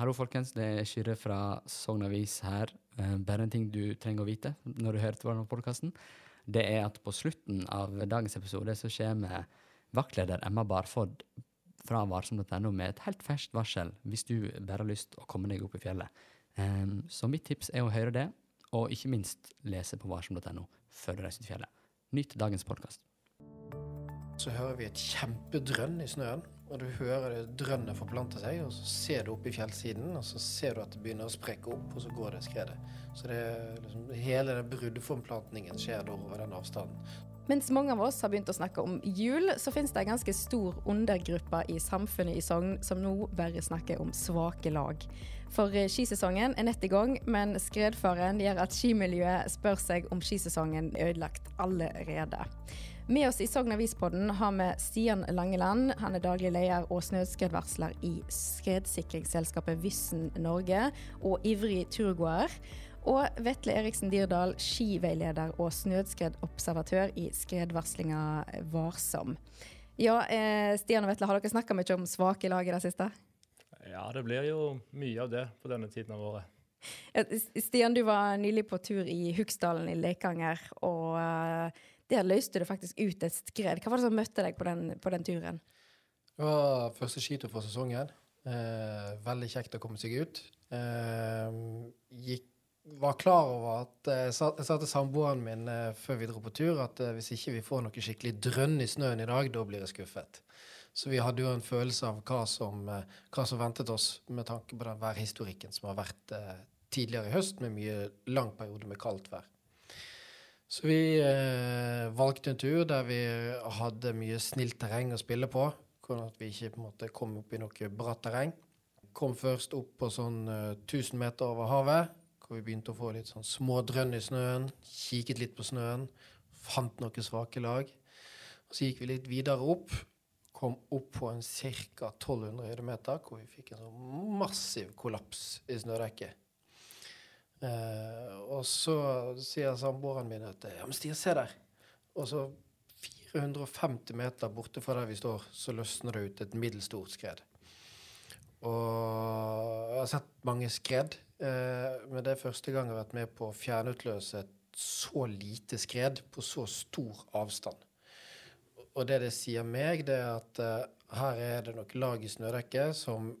Hallo, folkens. Det er Kyrre fra Sogn Avis her. Eh, Bare en ting du trenger å vite når du hører til podkasten. Det er at på slutten av dagens episode så kommer vaktleder Emma Barfod fra varsom.no med et helt ferskt varsel hvis du bare har lyst å komme deg opp i fjellet. Så mitt tips er å høre det, og ikke minst lese på varsom.no før du reiser til fjellet. Nyt dagens podkast. Så hører vi et kjempedrønn i snøen, og du hører det drønnet forplante seg, og så ser du opp i fjellsiden, og så ser du at det begynner å sprekke opp, og så går det skredet. Så det liksom, hele den bruddforplantningen skjer da over den avstanden. Mens mange av oss har begynt å snakke om jul, så finnes det en ganske stor undergruppe i samfunnet i Sogn som nå bare snakker om svake lag. For eh, skisesongen er nett i gang, men skredfaren gjør at skimiljøet spør seg om skisesongen er ødelagt allerede. Med oss i Sogn Avispodden har vi Stian Langeland. Han er daglig leder og snøskredvarsler i skredsikringsselskapet Vyssen Norge, og ivrig turgåer. Og Vetle Eriksen Dirdal, skiveileder og snøskredobservatør i skredvarslinga Varsom. Ja, eh, Stian og Vetle, har dere snakka mye om svake lag i det siste? Ja, det blir jo mye av det på denne tiden av året. Stian, du var nylig på tur i Huksdalen i Leikanger, og eh, der løste du faktisk ut et skred. Hva var det som møtte deg på den, på den turen? Det var første skitur for sesongen. Eh, veldig kjekt å komme seg ut. Eh, gikk, var klar over at eh, Jeg sa, jeg sa til samboeren min eh, før vi dro på tur at eh, hvis ikke vi får noe skikkelig drønn i snøen i dag, da blir jeg skuffet. Så vi hadde jo en følelse av hva som, eh, hva som ventet oss, med tanke på den værhistorikken som har vært tidligere i høst, med mye lang periode med kaldt vær. Så vi eh, valgte en tur der vi hadde mye snilt terreng å spille på, sånn at vi ikke på en måte kom opp i noe bratt terreng. Kom først opp på sånn eh, 1000 meter over havet, hvor vi begynte å få litt sånn små drønn i snøen. Kikket litt på snøen, fant noen svake lag. Og så gikk vi litt videre opp, kom opp på en ca. 1200 høydemeter, hvor vi fikk en sånn massiv kollaps i snødekket. Eh, og så sier samboeren min at ja, men Stian, se der. Og så 450 meter borte fra der vi står, så løsner det ut et middels stort skred. Og jeg har sett mange skred, eh, men det er første gang jeg har vært med på å fjernutløse et så lite skred på så stor avstand. Og det det sier meg, det er at eh, her er det nok lag i snødekket som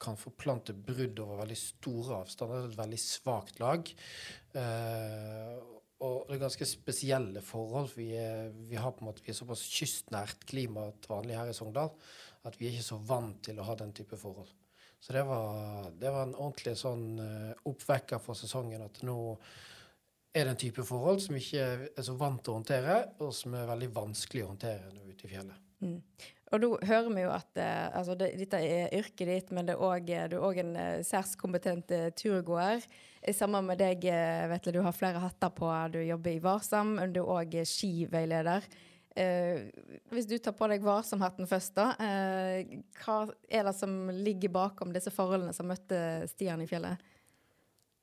kan forplante brudd over veldig store avstander. Et veldig svakt lag. Eh, og det er ganske spesielle forhold. Vi er, vi måte, vi er såpass kystnært klima vanlig her i Sogndal at vi er ikke så vant til å ha den type forhold. Så det var, det var en ordentlig sånn eh, oppvekker for sesongen at nå er det en type forhold som ikke er så vant til å håndtere, og som er veldig vanskelig å håndtere når ute i fjellet. Mm. Og da hører vi jo at eh, altså det, dette er yrket ditt, men også, du er òg en eh, særs kompetent eh, turgåer. Eh, Sammen med deg, eh, Vetle, du har flere hatter på. Du jobber i Varsam, men du er òg skiveileder. Eh, hvis du tar på deg Varsom-hatten først, da. Eh, hva er det som ligger bakom disse forholdene som møtte Stian i fjellet?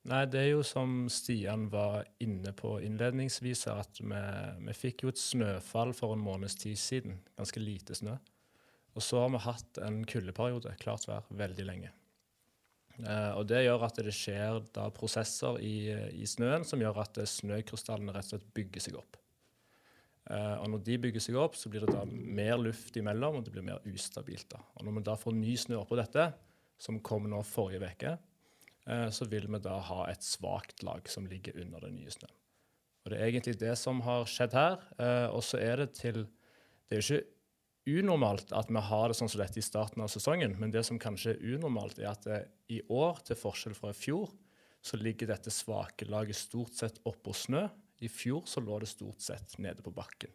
Nei, det er jo som Stian var inne på innledningsvis, at vi, vi fikk jo et snøfall for en måneds tid siden. Ganske lite snø. Og så har vi hatt en kuldeperiode, klart vær, veldig lenge. Eh, og det gjør at det skjer da prosesser i, i snøen som gjør at snøkrystallene rett og slett bygger seg opp. Eh, og når de bygger seg opp, så blir det da mer luft imellom, og det blir mer ustabilt. da. Og når vi da får ny snø oppå dette, som kom nå forrige uke, eh, så vil vi da ha et svakt lag som ligger under den nye snøen. Og det er egentlig det som har skjedd her. Eh, og så er det til Det er jo ikke unormalt at vi har det sånn som dette i starten av sesongen, men det som kanskje er unormalt, er at det, i år, til forskjell fra i fjor, så ligger dette svake laget stort sett oppå snø. I fjor så lå det stort sett nede på bakken.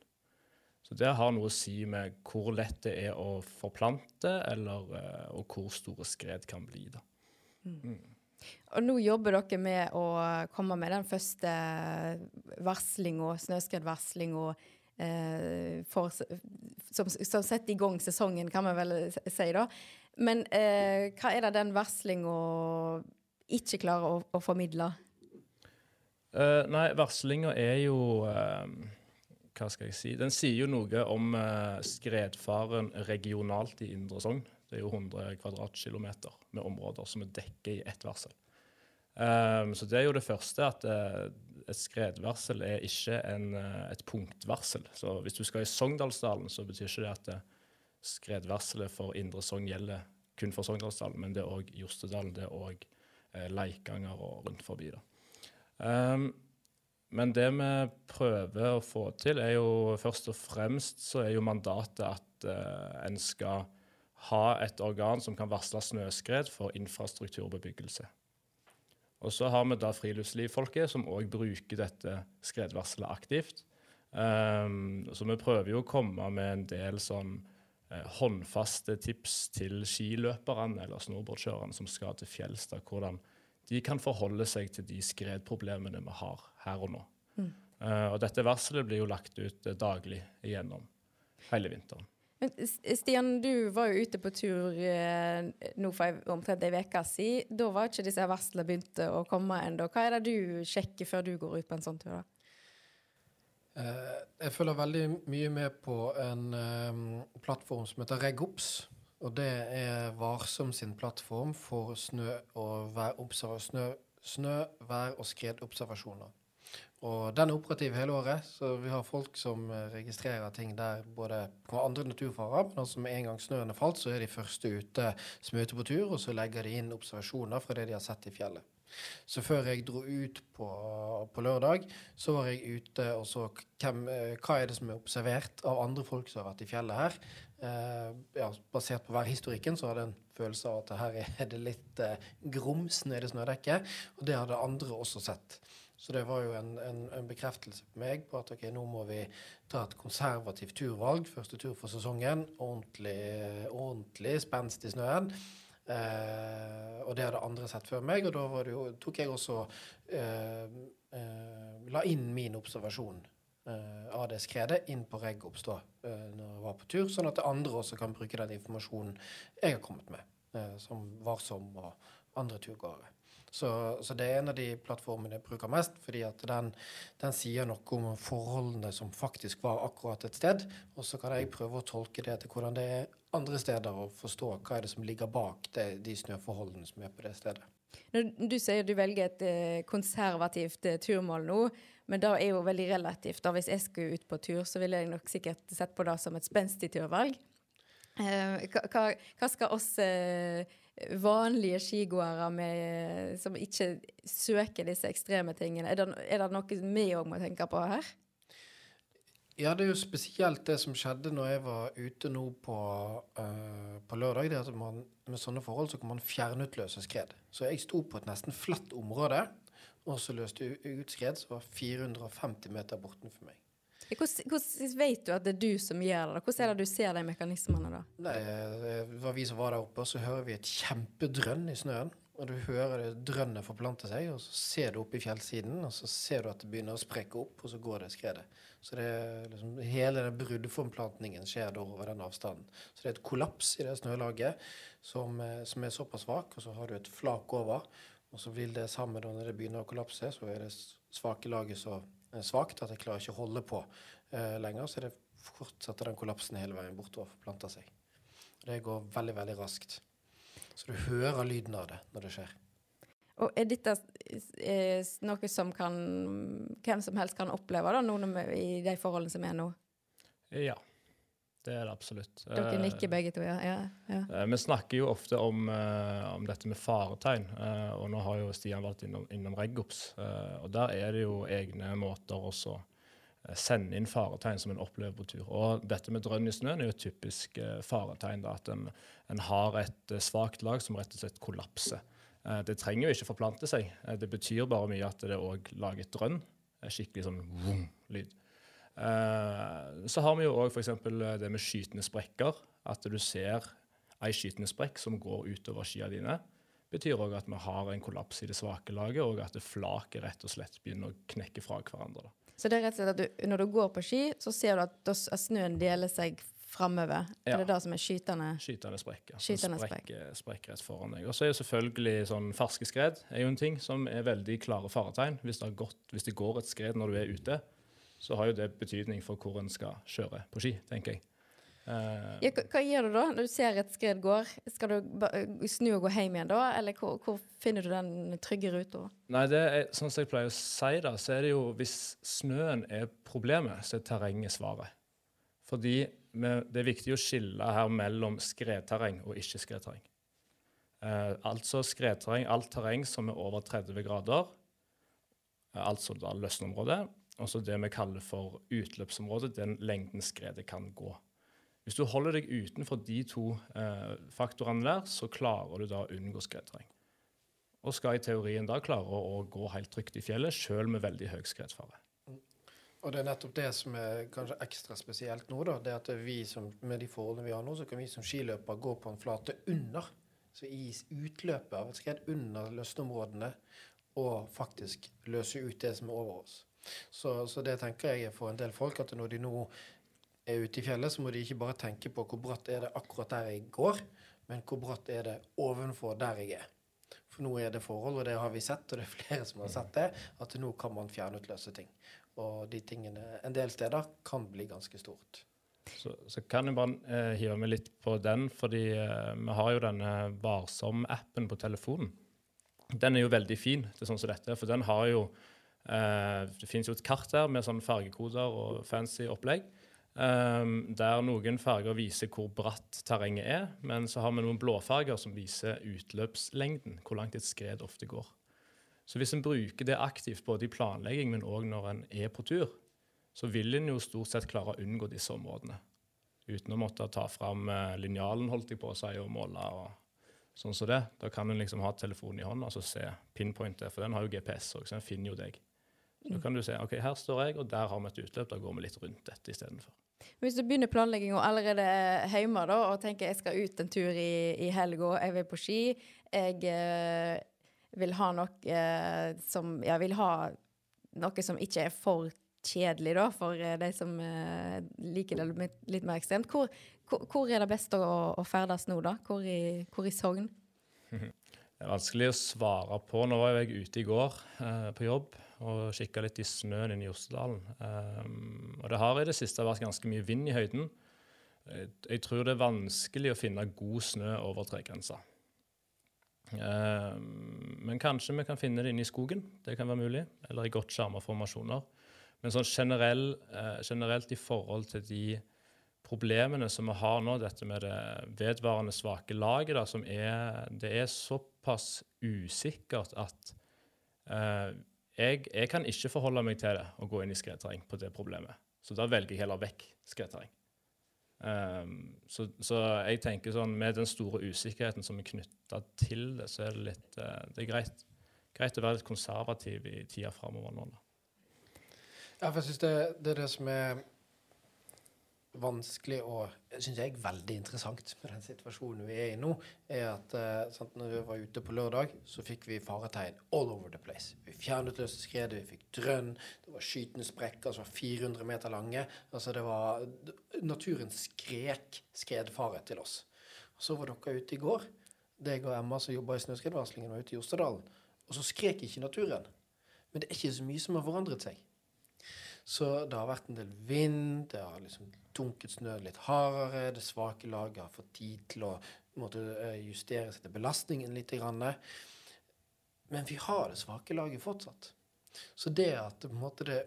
Så det har noe å si med hvor lett det er å forplante, eller, eh, og hvor store skred kan bli. da. Mm. Og nå jobber dere med å komme med den første varslinga, snøskredvarslinga, eh, for, som, som setter i gang sesongen, kan vi vel si, da. Men eh, hva er det den varslinga ikke klarer å, å formidle? Uh, nei, varslinga er jo uh, Hva skal jeg si? Den sier jo noe om uh, skredfaren regionalt i Indre Sogn. Det er jo 100 kvadratkilometer med områder som er dekket i ett varsel. Um, så det er jo det første, at et skredvarsel er ikke en, et punktvarsel. Så hvis du skal i Sogndalsdalen, så betyr ikke det at skredvarselet for Indre Sogn gjelder kun for Sogndalsdalen, men det er òg Jostedalen, det er òg Leikanger og rundt forbi. da. Um, men det vi prøver å få til, er jo først og fremst så er jo mandatet at uh, en skal ha et organ som kan varsle snøskred for infrastrukturbebyggelse. Og så har vi da friluftslivfolket, som òg bruker dette skredvarselet aktivt. Um, så vi prøver jo å komme med en del sånn eh, håndfaste tips til skiløperne eller snowboardkjørerne som skal til fjells. hvordan de kan forholde seg til de skredproblemene vi har her og nå. Mm. Uh, og dette varselet blir jo lagt ut eh, daglig igjennom hele vinteren. Stian, du var jo ute på tur uh, nå for omtrent ei uke siden. Da var ikke disse varslene begynte å komme ennå. Hva er det du sjekker før du går ut på en sånn tur? da? jeg følger veldig mye med på en um, plattform som heter RegOps. Og det er Varsom sin plattform for snø- og snø, snø, vær- og skredobservasjoner. Og den er operativ hele året, så vi har folk som registrerer ting der både på andre naturfarer, men også med en gang snøen er falt, så er de første ute som er ute på tur, og så legger de inn observasjoner fra det de har sett i fjellet. Så før jeg dro ut på, på lørdag, så var jeg ute og så hvem, hva er det som er observert av andre folk som har vært i fjellet her. Eh, ja, basert på værhistorikken så hadde jeg en følelse av at her er det litt eh, grums nede i snødekket. Og det hadde andre også sett. Så det var jo en, en, en bekreftelse på meg på at ok, nå må vi ta et konservativt turvalg. Første tur for sesongen. Ordentlig, ordentlig spenst i snøen. Eh, og det hadde andre sett før meg, og da jo, tok jeg også eh, eh, La inn min observasjon uh, av det skredet inn på RegOps da, uh, når jeg var på tur, sånn at andre også kan bruke den informasjonen jeg har kommet med, uh, som Varsom og andre turgåere. Så, så, det er en av de plattformene jeg bruker mest, fordi at den, den, sier noe om forholdene som faktisk var akkurat et sted. Og så kan jeg prøve å tolke det til hvordan det er andre steder, og forstå hva er det som ligger bak det, de snøforholdene som er på det stedet. Når du sier du velger et eh, konservativt eh, turmål nå, men det er jo veldig relativt. da Hvis jeg skulle ut på tur, så ville jeg nok sikkert sett på det som et spenstig turvalg. Hva, hva, hva, skal oss vanlige skigåere som ikke søker disse ekstreme tingene, er det, er det noe vi òg må tenke på her? Ja, det er jo spesielt det som skjedde når jeg var ute nå på, uh, på lørdag. det at man, Med sånne forhold så kan man fjernutløse skred. Så jeg sto på et nesten flatt område, og så løste jeg ut skred som var 450 meter bortenfor meg. Hvordan, hvordan, vet du at det er du som gjør det? Hvordan er det du ser de mekanismene da? Nei, eh, Det var vi som var der oppe, og så hører vi et kjempedrønn i snøen. Og du hører det drønnet forplante seg, og så ser du opp i fjellsiden, og så ser du at det begynner å sprekke opp, og så går det skredet. Så det er liksom, hele den bruddforplantningen skjer da over den avstanden. Så det er et kollaps i det snølaget som, eh, som er såpass svak, og så har du et flak over. Og så vil det sammen da når det begynner å kollapse, så er det svake laget eh, svakt at jeg klarer ikke å holde på eh, lenger. Så det fortsetter den kollapsen hele veien bortover og forplanter seg. Det går veldig, veldig raskt. Så du hører lyden av det når det skjer. Og er dette er noe som kan, hvem som helst kan oppleve da, noen i de forholdene som er nå? Ja, det er det absolutt. Dere nikker begge to, ja. ja, ja. Eh, vi snakker jo ofte om, uh, om dette med faretegn, og nå har jo Stian vært innom, innom Reggops. Uh, og der er det jo egne måter også sende inn faretegn som en opplever på tur. Og dette med drønn i snøen er jo et typisk faretegn. Da, at en, en har et svakt lag som rett og slett kollapser. Det trenger jo ikke forplante seg. Det betyr bare mye at det òg lager drønn. Skikkelig sånn vroom-lyd. Eh, så har vi jo òg f.eks. det med skytende sprekker. At du ser ei skytende sprekk som går utover skia dine. betyr òg at vi har en kollaps i det svake laget, og at det flaket rett og slett begynner å knekke fra hverandre. Så det er rett og slett at du, når du går på ski, så ser du at, snøen deler seg framover? Ja. Er det det som er skytende? Skytende sprekker. Skytende Som sprekker, sprekker rett foran deg. Og så er jo selvfølgelig sånn ferske skred er jo en ting som er veldig klare faretegn. Hvis det, har gått, hvis det går et skred når du er ute, så har jo det betydning for hvor en skal kjøre på ski, tenker jeg. Uh, Ja, hva, hva gjør du da når du ser et skred går? Skal du snu og gå hjem igjen da, eller hvor, hvor finner du den trygge ruta? Nei, det er, sånn som jeg pleier å si da, så er det jo hvis snøen er problemet, så er terrenget svaret. Fordi det er viktig å skille her mellom skredterreng og ikke-skredterreng. Uh, altså skredterreng, alt terreng som er over 30 grader, eh, altså da løsneområdet, og så det vi kaller for utløpsområdet, den lengden skredet kan gå. Hvis du holder deg utenfor de to eh, faktorene der, så klarer du da å unngå skredterreng. Og skal i teorien da klare å gå helt trygt i fjellet, sjøl med veldig høy skredfare. Og det er nettopp det som er kanskje ekstra spesielt nå, da. Det at vi som, med de forholdene vi har nå, så kan vi som skiløpere gå på en flate under. Så i utløpet av et skred under løsneområdene, og faktisk løse ut det som er over oss. Så, så det tenker jeg for en del folk, at når de nå er ute i fjellet, så må de ikke bare tenke på hvor bratt er det akkurat der jeg går, men hvor bratt er det ovenfor der jeg er. For nå er det forhold, og det har vi sett, og det er flere som har sett det, at nå kan man fjernutløse ting. Og de tingene en del steder kan bli ganske stort. Så, så kan jeg bare eh, hive meg litt på den, fordi eh, vi har jo denne Varsom-appen på telefonen. Den er jo veldig fin til sånn som dette, for den har jo Det finnes jo et kart der med sånne fargekoder og fancy opplegg. eh, der noen farger viser hvor bratt terrenget er, men så har vi noen blåfarger som viser utløpslengden, hvor langt et skred ofte går. Så hvis en bruker det aktivt både i planlegging, men òg når en er på tur, så vil en jo stort sett klare å unngå disse områdene. Uten å måtte ta fram eh, linjalen, holdt jeg på å si, og måle og sånn som det. Da kan en liksom ha telefonen i hånda og se pinpointet, for den har jo GPS òg, så den finner jo deg. Da kan du se ok, her står jeg, og der har vi et utløp. Da går vi litt rundt dette istedenfor. Hvis du begynner planlegginga allerede hjemme da, og tenker jeg skal ut en tur i, i helga, jeg vil på ski, jeg eh, vil ha noe eh, som Ja, vil ha noe som ikke er for kjedelig, da, for eh, de som eh, liker det litt, litt mer ekstremt. Hvor, hvor, hvor er det best å, å ferdes nå, da? Hvor i, hvor i Sogn? Det er vanskelig å svare på. Nå var jeg ute i går eh, på jobb og kikka litt i snøen inne i Jostedalen. Um, og det har i det siste vært ganske mye vind i høyden. Jeg, jeg tror det er vanskelig å finne god snø over tregrensa. Um, men kanskje vi kan finne det inne i skogen. Det kan være mulig. Eller i godt skjerma formasjoner. Men sånn generell, eh, generelt i forhold til de problemene som vi har nå, dette med det vedvarende svake laget, da, som er Det er såpass usikkert at eh, jeg, jeg kan ikke forholde meg til det å gå inn i skredterreng på det problemet. Så da velger jeg heller vekk skredterreng. Um, så, så jeg tenker sånn, med den store usikkerheten som er knytta til det, så er det litt uh, Det er greit, greit å være litt konservativ i tida framover nå. Ja, for jeg synes det, det er det som er vanskelig og synes jeg veldig interessant med den situasjonen vi er i nå, er at eh, sant, når vi var ute på lørdag, så fikk vi faretegn all over the place. Vi fjernet løse skredet, vi fikk drønn, det var skytende sprekker som var 400 meter lange. Altså det var Naturen skrek skredfare til oss. Og så var dere ute i går, deg og Emma som jobba i snøskredvarslingen, var ute i Jostedalen. og så skrek ikke naturen. Men det er ikke så mye som har forandret seg. Så det har vært en del vind, det har liksom dunket snø litt hardere, det svake laget har fått tid til å måtte eh, justere seg til belastningen litt. Grann. Men vi har det svake laget fortsatt. Så det at det,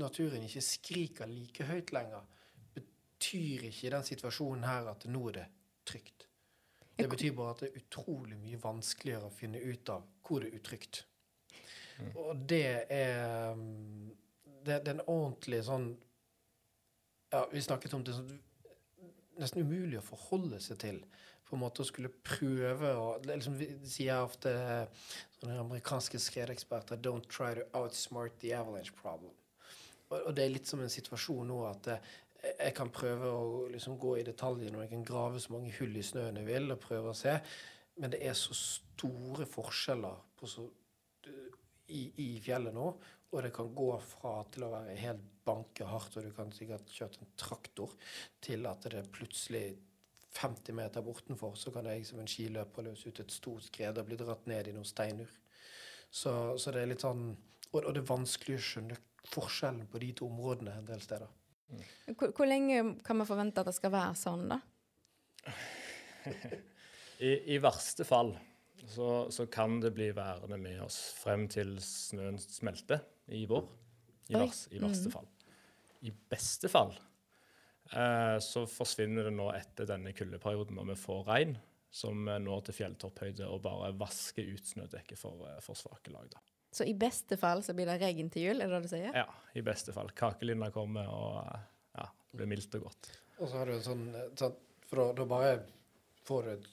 naturen ikke skriker like høyt lenger, betyr ikke i den situasjonen her at nå er det trygt. Det betyr bare at det er utrolig mye vanskeligere å finne ut av hvor det er utrygt. Og det er mm, det, det er en ordentlig sånn Ja, vi snakket om det sånn Nesten umulig å forholde seg til. På en måte å skulle prøve å liksom, sier ofte sånne amerikanske skredeksperter Don't try to outsmart the avalanche problem. Og, og det er litt som en situasjon nå at eh, jeg kan prøve å liksom gå i detaljene og jeg kan grave så mange hull i snøen jeg vil og prøve å se. men det er så store forskjeller på så, i, i fjellet nå. Og det kan gå fra til å være helt banke hardt, og du kan sikkert kjørt en traktor, til at det plutselig 50 meter bortenfor, så kan jeg som en skiløper løse ut et stort skred og bli dratt ned i noen steinur. Så, så det er litt sånn og, og det er vanskelig å skjønne forskjellen på de to områdene en del steder. Hvor, hvor lenge kan vi forvente at det skal være sånn, da? I, I, verste fall så, så, kan det bli værende med oss frem til snøen smelter i vår. I, vers, i verste mm. fall. I beste fall eh, så forsvinner det nå etter denne kuldeperioden når vi får regn, som når til fjelltopphøyde og bare vasker ut snødekket for, eh, for svake lag. da. Så i beste fall så blir det regn til jul, er det det du sier? Ja, i beste fall. Kakelinna kommer, og ja, det blir mildt og godt. Og så har du en sånn, sånn For da bare får du et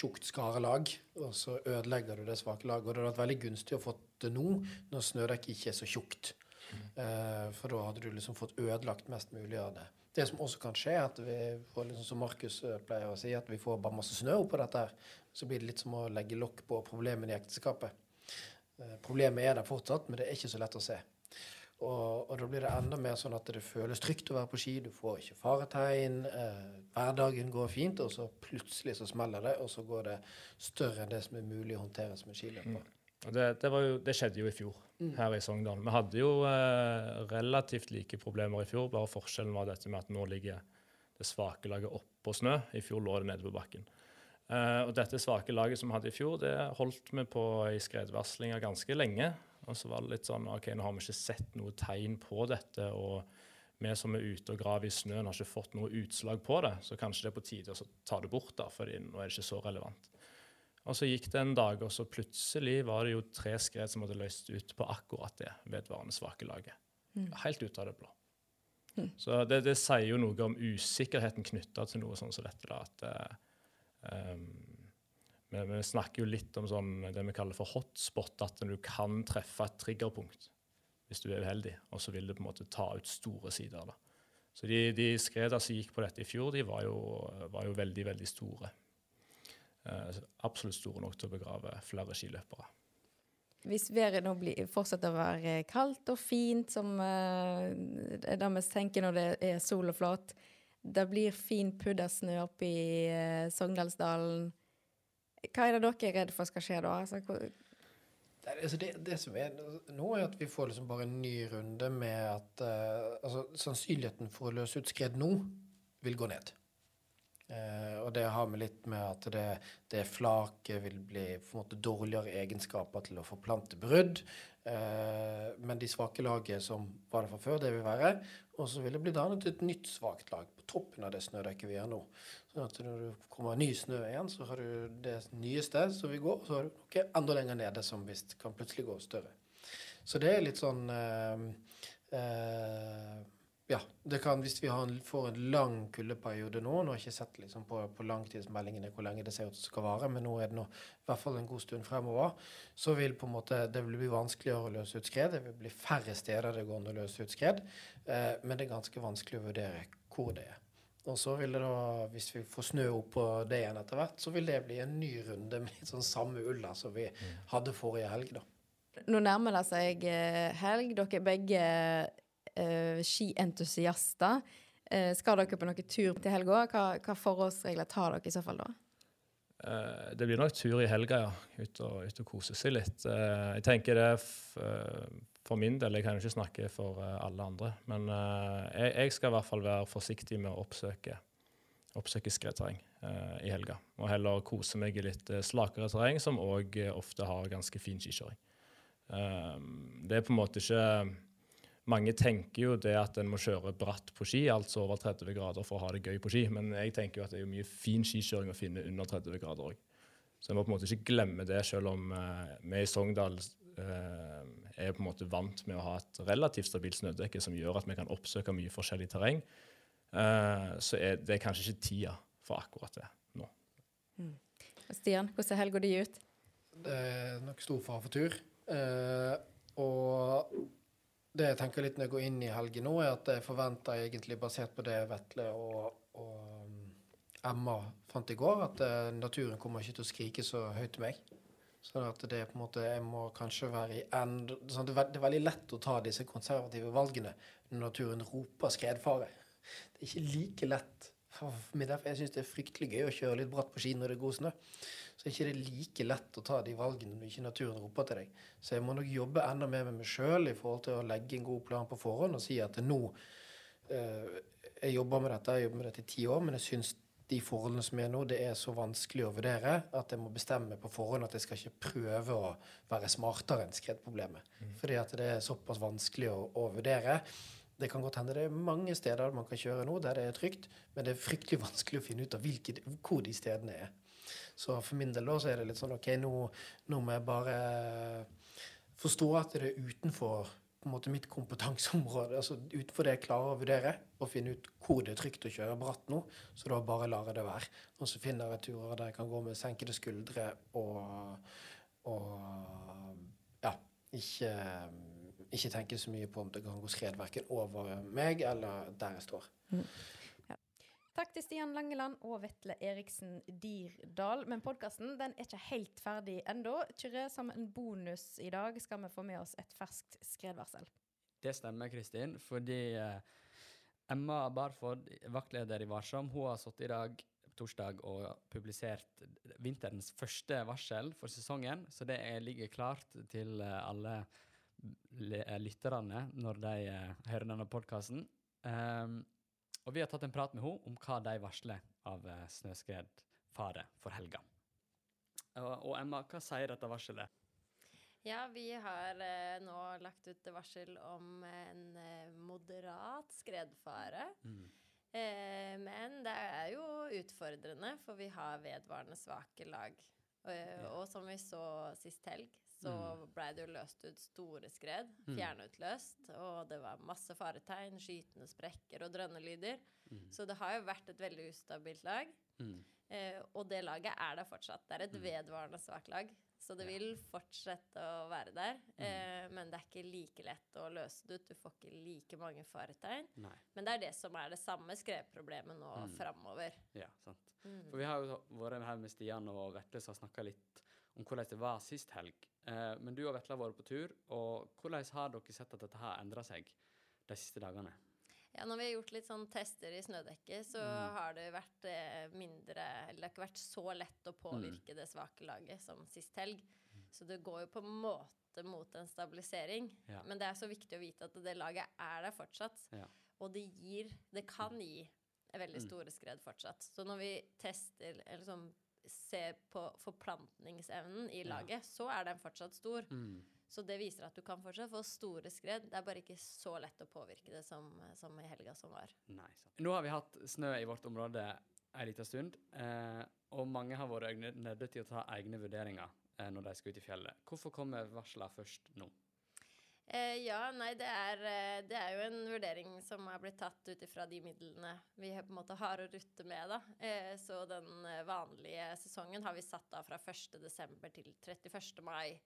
tjukt skarelag, og så ødelegger du det svake laget. Og det hadde vært veldig gunstig å få det nå, når snødekket ikke er så tjukt. Eh, for da hadde du liksom fått ødelagt mest mulig av det. Det som også kan skje, er at vi får liksom som Markus eh, pleier å si, at vi får bare masse snø oppå dette. her. Så blir det litt som å legge lokk på problemene i ekteskapet. Uh, problemet er der fortsatt, men det er ikke så lett å se. Og, og, da blir det enda mer sånn at det føles trygt å være på ski. Du får ikke faretegn. Eh, hverdagen går fint, og så plutselig så smeller det, og så går det større enn det som er mulig å håndtere som en skiløper. Mm. Det, det, jo, det, skjedde jo i fjor mm. her i Sogndal. Vi hadde jo eh, relativt like problemer i fjor, bare forskjellen var dette med at nå ligger det svake laget oppå snø. I fjor lå det nede på bakken. Eh, og dette svake laget som vi hadde i fjor, det holdt vi på i skredvarslinga ganske lenge. Og så var det litt sånn OK, nå har vi ikke sett noe tegn på dette. Og vi som er ute og graver i snøen, har ikke fått noe utslag på det. Så kanskje det er på tide å ta det bort, da, for nå er det ikke så relevant. Og så gikk det en dag, og så plutselig var det jo tre skred som hadde løst ut på akkurat det vedvarende svake laget. Mm. Helt ut av det blå. Mm. Så det, det, sier jo noe om usikkerheten knytta til noe sånn som dette. da, at uh, Um, vi, vi, snakker jo litt om sånn, det vi kaller for hotspot, at du kan treffe et triggerpunkt hvis du er uheldig, og så vil det på en måte ta ut store sider. da. Så de, de skredene som gikk på dette i fjor, de var jo, var jo veldig, veldig store. Uh, absolutt store nok til å begrave flere skiløpere. Hvis været nå blir, fortsetter å være kaldt og fint, som uh, det vi tenker når det er sol og flott, det blir fin puddersnø oppe i uh, Sogndalsdalen. Hva er det dere er redd for skal skje da? Altså, det, altså det, det, som er nå, er at vi får liksom bare en ny runde med at uh, altså, sannsynligheten for å løse ut skred nå vil gå ned. Uh, og det har vi litt med at det, det flaket vil bli på en måte dårligere egenskaper til å forplante brudd. Uh, men de svake laget som var der fra før, det vil være. Og så vil det bli dannet et nytt svakt lag på toppen av det snødekket vi har nå. Sånn at når det kommer ny snø igjen, så har du det nyeste som vil gå, og så har du noe enda lenger nede som visst kan plutselig gå større. Så det er litt sånn uh, uh, ja, det kan, hvis vi en, får en lang kuldeperiode nå Nå har jeg ikke sett liksom, på, på, langtidsmeldingene hvor lenge det ser ut som skal vare, men nå er det nå, i hvert fall en god stund fremover. Så vil på en måte, det vil bli vanskeligere å løse ut skred. Det vil bli færre steder det går an å løse ut skred. Eh, men det er ganske vanskelig å vurdere hvor det er. Og så vil det da, hvis vi får snø opp på det igjen etter hvert, så vil det bli en ny runde med litt sånn samme ulla som vi mm. hadde forrige helg, da. Nå nærmer det seg eh, helg. Dere begge uh, skientusiaster. Uh, skal dere på noen tur til helga? Hva, hva forholdsregler tar dere i så fall da? Uh, det blir nok tur i helga, ja. Ut og, ut og kose seg litt. jeg tenker det for min del, jeg kan jo ikke snakke for alle andre, men jeg, jeg, skal i hvert fall være forsiktig med å oppsøke, oppsøke skredterreng i helga. Og heller kose meg i litt slakere terreng, som òg ofte har ganske fin skikjøring. det er på en måte ikke mange tenker jo det at en må kjøre bratt på ski, altså over 30 grader for å ha det gøy på ski. Men jeg tenker jo at det er jo mye fin skikjøring å finne under 30 grader òg. Så jeg må på en måte ikke glemme det, selv om uh, vi i Sogndal uh, er på en måte vant med å ha et relativt stabilt snødekke som gjør at vi kan oppsøke mye forskjellig terreng. Uh, så er det kanskje ikke tida for akkurat det nå. Mm. Stian, hvordan ser helga di ut? Det er nok stor fare for tur. og det jeg tenker litt når jeg går inn i helgen nå, er at jeg forventer egentlig, basert på det Vetle og, og um, Emma fant i går, at eh, naturen kommer ikke til å skrike så høyt til meg. Sånn at det på en måte Jeg må kanskje være i end... Sånn det, er, veldig lett å ta disse konservative valgene når naturen roper skredfare. Det er ikke like lett. Men derfor jeg syns det er fryktelig gøy å kjøre litt bratt på ski når det er god snø. Så er ikke det like lett å ta de valgene når ikke naturen roper til deg. Så jeg må nok jobbe enda mer med meg sjøl i forhold til å legge en god plan på forhånd og si at nå eh, Jeg jobber med dette, jeg jobber med dette i ti år, men jeg syns de forholdene som er nå, det er så vanskelig å vurdere at jeg må bestemme på forhånd at jeg skal ikke prøve å være smartere enn skredproblemet. Mm. Fordi at det er såpass vanskelig å, å, vurdere. Det kan godt hende det er mange steder man kan kjøre nå der det er trygt, men det er fryktelig vanskelig å finne ut av hvilke, hvor de stedene er. Så for min del da så er det litt sånn OK, nå, nå må jeg bare forstå at det er utenfor på en måte mitt kompetanseområde. altså Utenfor det jeg klarer å vurdere, og finne ut hvor det er trygt å kjøre bratt nå. Så da bare lar jeg det være. Og så finner jeg turer der jeg kan gå med senkede skuldre og, og ja, ikke, ikke tenke så mye på om det kan gå skred verken over meg eller der jeg står. Mm. Takk til Stian Langeland og Vetle Eriksen Dirdal. Men podkasten er ikke helt ferdig ennå. Kyrre, som en bonus i dag skal vi få med oss et ferskt skredvarsel. Det stemmer, Kristin. Fordi eh, Emma Barford, vaktleder i Varsom, hun har sittet i dag torsdag og publisert vinterens første varsel for sesongen. Så det ligger klart til eh, alle lytterne når de eh, hører denne podkasten. Um, og vi har tatt en prat med henne om hva de varsler av uh, snøskredfare for helga. Og Emma, hva sier dette varselet? Ja, vi har uh, nå lagt ut varsel om en uh, moderat skredfare. Mm. men det er jo utfordrende, for vi har vedvarende svake lag. Ja. Og som vi så sist helg, så ble blei det jo løst ut store skred. Mm. Fjernutløst. Og det var masse faretegn, skytende sprekker og drønnelyder. Mm. Så det har jo vært et veldig ustabilt lag. Mm. Eh, og det laget er der fortsatt. Det er et mm. vedvarende svakt lag. Så det vil fortsette å være der. Mm. Eh, men det er ikke like lett å løse det ut. Du får ikke like mange faretegn. Nei. Men det er det som er det samme skredproblemet nå mm. framover. Ja, sant. For vi har jo vært her med Stian og Vetle som har snakka litt om hvordan det var sist helg. Eh, men du og Vetle har vært på tur, og hvordan har dere sett at dette har endra seg de siste dagene? Ja, når vi har gjort litt sånn tester i snødekket, så mm. har det vært eh, mindre Eller det har ikke vært så lett å påvirke mm. det svake laget som sist helg. Mm. Så det går jo på en måte mot en stabilisering. Ja. Men det er så viktig å vite at det laget er der fortsatt. Ja. Og det gir Det kan gi veldig mm. store skred fortsatt. Så når vi tester eller sånn ser på forplantningsevnen i laget, ja. så er den fortsatt stor. Mm. Så det viser at du kan fortsatt få store skred. Det er bare ikke så lett å påvirke det som, som i helga som var. Nei, Nå har vi hatt snø i vårt område en liten stund, eh, og mange har vært nødt til å ta egne vurderinger eh, når de skal ut i fjellet. Hvorfor kommer varslene først nå? Eh, ja, nei, det er, eh, det er, jo en vurdering som har blitt tatt ut ifra de midlene vi på en måte har å rutte med, da. Eh, så den eh, vanlige sesongen har vi satt av fra 1.12. til 31. mai.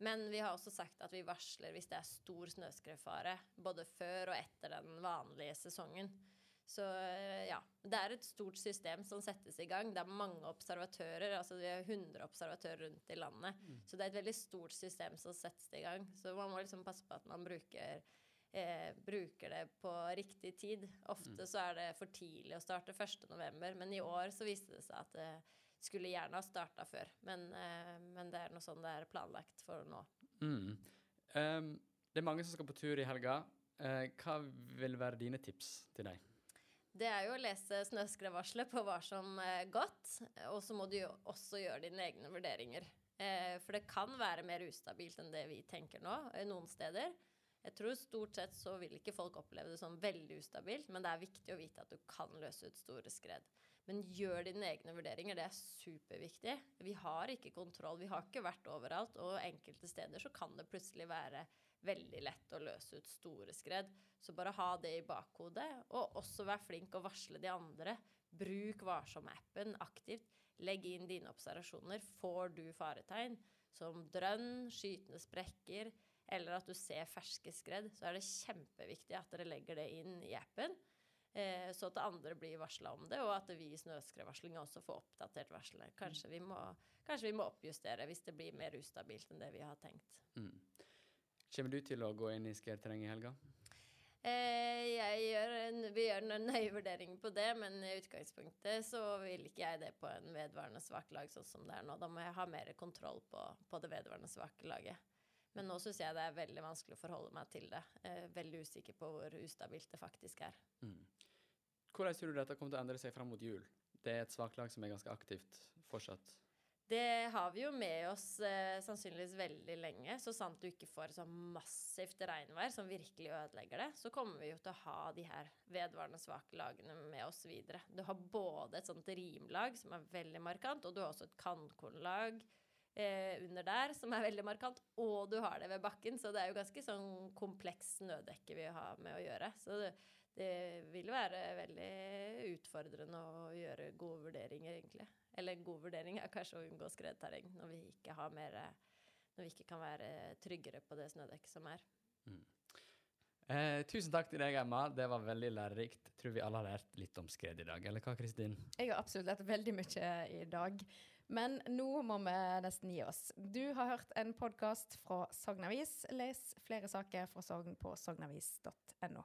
Men vi har også sagt at vi varsler hvis det er stor snøskredfare, både før og etter den vanlige sesongen. Så eh, ja. Det er et stort system som settes i gang. Det er mange observatører. altså Vi har 100 observatører rundt i landet. Mm. Så det er et veldig stort system som settes i gang. Så man må liksom passe på at man bruker, eh, bruker det på riktig tid. Ofte mm. så er det for tidlig å starte 1.11., men i år så viste det seg at det skulle gjerne ha starta før. Men, eh, men, det er noe sånn det er planlagt for nå. Mm. Um, det er mange som skal på tur i helga. Uh, hva vil være dine tips til deg? Det er jo å lese snøskredvarselet på hva som er godt, og så må du jo også gjøre dine egne vurderinger. Eh, for det kan være mer ustabilt enn det vi tenker nå, eh, noen steder. Jeg tror stort sett så vil ikke folk oppleve det som veldig ustabilt, men det er viktig å vite at du kan løse ut store skred. Men gjør dine egne vurderinger, det er superviktig. Vi har ikke kontroll, vi har ikke vært overalt, og enkelte steder så kan det plutselig være veldig lett å løse ut store skred. Så bare ha det i bakhodet, og også vær flink å varsle de andre. Bruk Varsom-appen aktivt. Legg inn dine observasjoner. Får du faretegn som drønn, skytende sprekker, eller at du ser ferske skred, så er det kjempeviktig at dere legger det inn i appen. Eh, så at andre blir varsla om det, og at vi i snøskredvarslinga også får oppdatert varselet. Kanskje, vi må, kanskje vi må oppjustere hvis det blir mer ustabilt enn det vi har tenkt. Mm. Kommer du til å gå inn i skredterrenget i helga? Eh, jeg gjør en, vi gjør en nøye vurdering på det, men i utgangspunktet så vil ikke jeg det på en vedvarende svak lag sånn som det er nå. Da må jeg ha mer kontroll på, på det vedvarende svake laget. Men nå syns jeg det er veldig vanskelig å forholde meg til det. Eh, veldig usikker på hvor ustabilt det faktisk er. Mm. Hvordan tror du dette kommer til å endre seg fram mot jul? Det er et svakt lag som er ganske aktivt fortsatt. Det har vi jo med oss eh, sannsynligvis veldig lenge. Så sant du ikke får sånn massivt regnvær som virkelig ødelegger det, så kommer vi jo til å ha de her vedvarende svake lagene med oss videre. Du har både et sånt rimlag som er veldig markant, og du har også et kantkornlag eh, under der som er veldig markant, og du har det ved bakken. Så det er jo ganske sånn kompleks snødekke vi har med å gjøre. Så det, det vil være veldig utfordrende å gjøre gode vurderinger, egentlig. Eller en god vurdering er kanskje å unngå skredterreng når vi ikke har mer Når vi ikke kan være tryggere på det snødekket som er. Mm. Eh, tusen takk til deg, Emma. Det var veldig lærerikt. Tror vi alle har lært litt om skred i dag. Eller hva, Kristin? Jeg har absolutt lært veldig mye i dag. Men nå må vi nesten gi oss. Du har hørt en podkast fra Sognavis. Les flere saker fra Sogn på sognavis.no.